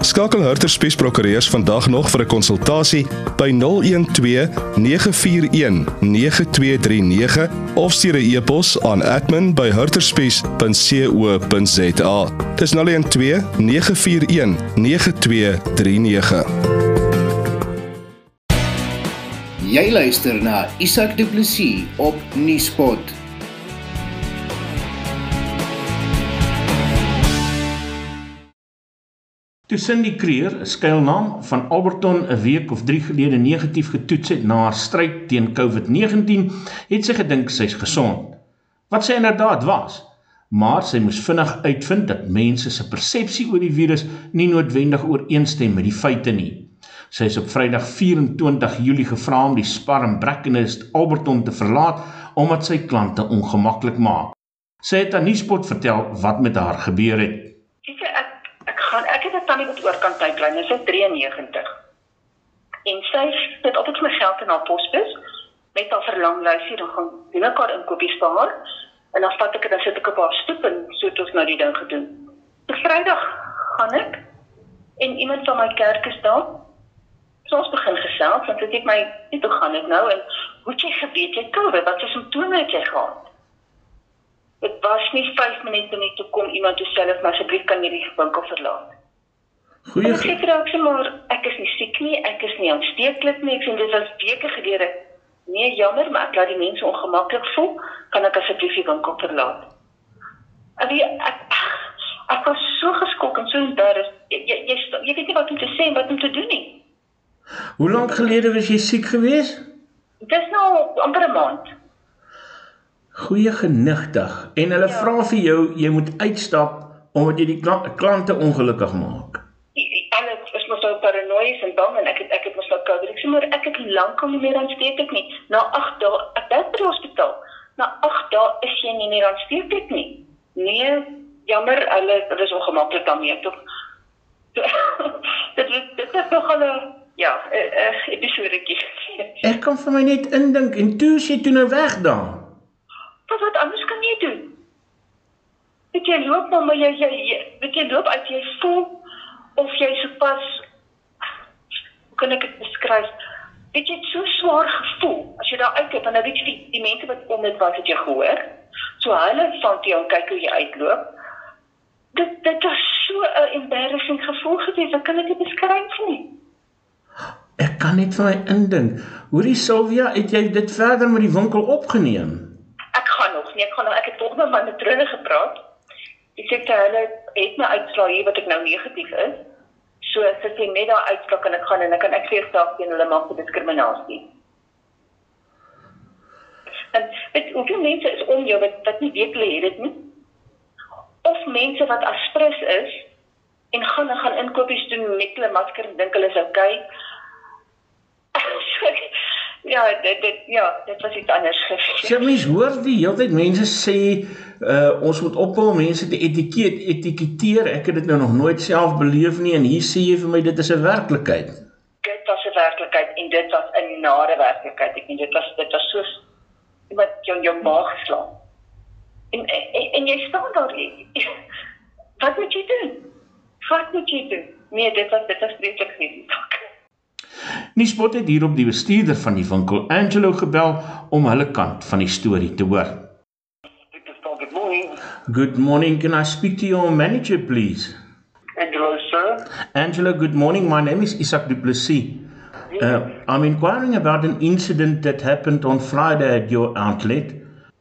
Skakel Hurter Spies Prokureurs vandag nog vir 'n konsultasie by 012 941 9239 of stuur 'n e-pos aan admin@hurterspies.co.za. Dis 012 941 9239. Jy luister na Isak Du Plessis op Nieuwspot. Toe Cindy Creer, 'n skuilnaam van Alberton 'n week of 3 gelede negatief getoets het na haar stryd teen COVID-19, het sy gedink sy's gesond. Wat sy inderdaad was, maar sy moes vinnig uitvind dat mense se persepsie oor die virus nie noodwendig ooreenstem met die feite nie. Sy is op Vrydag 24 Julie gevra om die Spar and Brackenhurst Alberton te verlaat omdat sy klante ongemaklik maak. Sy het aan Nuuspot vertel wat met haar gebeur het. Gaan ek het 'n tannie wat oorkant tydlyn, sy is 93. En sy het altyd my geld in haar posbus met haar verlanglysie dan gaan doen ek haar inkopies vir haar en dan vat ek dit dan sit ek op haar stoep en so het ons nou die ding gedoen. Op Vrydag gaan ek en iemand van my kerk is daar. So ons begin gesels want dit het my net hoe gaan dit nou en hoe het jy geweet jy COVID? Wat se simptome het jy gehad? Dit was nie 5 minute nie toe kom iemand toe self maar asseblief kan jy die winkel verlaat. Goeie Ek sê vir haar sê maar ek is nie siek nie, ek is nie aansteeklik nie. Ek sê dit was weke gelede. Nee, jammer, maar ek laat die mense ongemaklik voel. Kan ek asseblief die winkel verlaat? En die, ek ek was so geskok en so embarrassed. Jy jy jy, jy weet nie wat om te sê en wat om te doen nie. Hoe lank gelede was jy siek gewees? Dis nou amper 'n maand. Goeie genigtig. En hulle Ja. vra vir jou jy moet uitstap omdat jy die kla- klante ongelukkig maak. Alle is mos nou paranoïes en bang en ek het ek het mos nou COVID. Ek sê maar ek het lankal nie meer aansteeklik nie. Na 8 dae ek was by die hospitaal. Na 8 dae is jy nie meer aansteeklik nie. Nee, jammer, hulle hulle is ongemaklik daarmee tog. dit dit is nog 'n ja, 'n uh, uh, episodetjie. Ek kan vir my net indink en toe is jy toe nou weg dan. Wat wat anders kan jy doen? Weet jy loop maar maar jy jy jy- weet jy loop uit jy voel of jy sopas hoe kan ek dit beskryf? Weet jy het so swaar gevoel as jy daar uitkyk en nou weet jy die, die mense wat om dit was het jy gehoor. So hulle van jou kyk hoe jy uitloop. Dit dit was so 'n embarrassing gevoel gewees. Ek kan dit nie beskryf nie. Ek kan net vir my indink. Hoorie Sylvia, het jy dit verder met die winkel opgeneem? Nie. Ek gaan nog ek het tog met my matrone gepraat. Ek sê vir hulle het my uitslae hier wat ek nou negatief is. So as ek net daar uitslag en ek gaan en ek kan ek sê saak teen hulle maak vir diskriminasie. En weet hoeveel mense is om jou wat wat nie weet hulle het dit nie. Of mense wat aspres is en gaan en gaan inkopies doen met hulle masker en dink hulle is okay. Ja, dit dit ja, dit was iets anders gewees. Sy mens hoor die hele tyd mense sê uh ons moet ophou mense te etikeet etiketeer. Ek het dit nou nog nooit self beleef nie en hier sê jy vir my dit is 'n werklikheid. dit was 'n werklikheid en dit was 'n nare werklikheid. Ek meen dit was dit was so iemand jou jou maag geslaan. En, en en jy staan daar. Wat moet jy doen? Wat moet jy doen? Nee, dit was dit was vreeslik nie. Nuuspot het hierop die bestuurder van die winkel, Angelo, gebel om hulle kant van die storie te hoor. Good morning, Good morning, can I speak to your manager please? Angelo, sir. Angelo, good morning. My name is Isak Duplessis. Uh, I'm inquiring about an incident that happened on Friday at your outlet.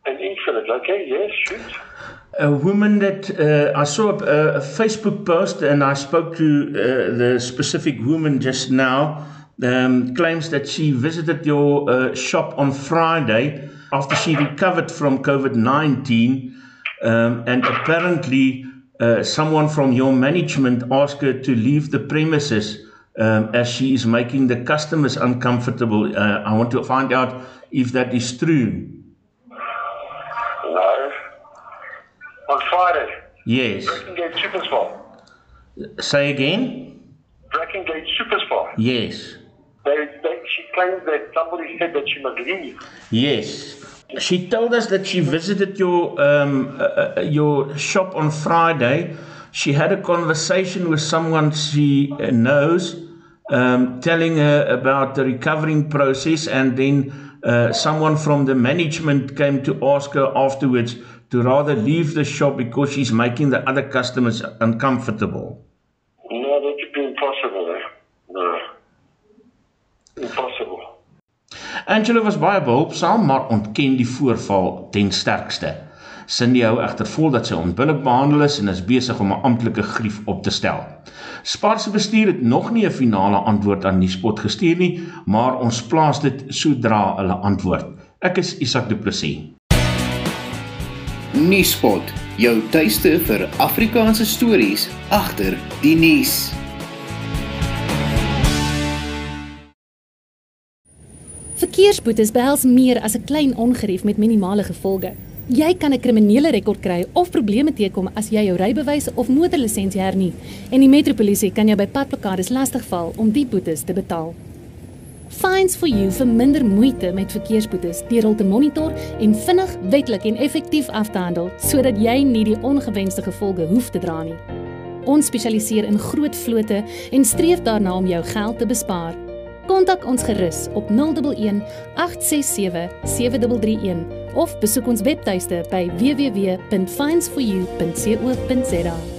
An infinite, okay, yes, shoot. A woman that uh, I saw a, a Facebook post and I spoke to uh, the specific woman just now. Um, claims that she visited your uh, shop on Friday after she recovered from COVID 19. Um, and apparently, uh, someone from your management asked her to leave the premises um, as she is making the customers uncomfortable. Uh, I want to find out if that is true. No. On Friday, Yes. Brackengate Super Spa. Say again? Brackengate Super Spa. Yes. Claims that somebody said that she must leave. Yes. She told us that she visited your um, uh, uh, your shop on Friday. She had a conversation with someone she uh, knows, um, telling her about the recovering process, and then uh, someone from the management came to ask her afterwards to rather leave the shop because she's making the other customers uncomfortable. Angela was baie behulpsaam, maar ontken die voorval ten sterkste. Cindy hou egter vol dat sy onbillik behandel is en is besig om 'n amptelike grief op te stel. Spar se bestuur het nog nie 'n finale antwoord aan Nuuspot gestuur nie, maar ons plaas dit sodra hulle antwoord. Ek is Isak Du Plessis. Nuuspot, jou tuiste vir Afrikaanse stories agter die nuus. Verkeersboetes behels meer as 'n klein ongerief met minimale gevolge. Jy kan 'n kriminele rekord kry of probleme teekom as jy jou rybewys of motorlisensie hernie en die metropolisie kan jou by padblokkades lastigval om die boetes te betaal. Fines for you vir minder moeite met verkeersboetes deur hul te monitor en vinnig, wettelik en effektief af te handel sodat jy nie die ongewenste gevolge hoef te dra nie. Ons spesialiseer in groot vlote en streef daarna om jou geld te bespaar. Kontak ons gerus op 011 867 7331 of besoek ons webtuiste by www.finds4u.co.za.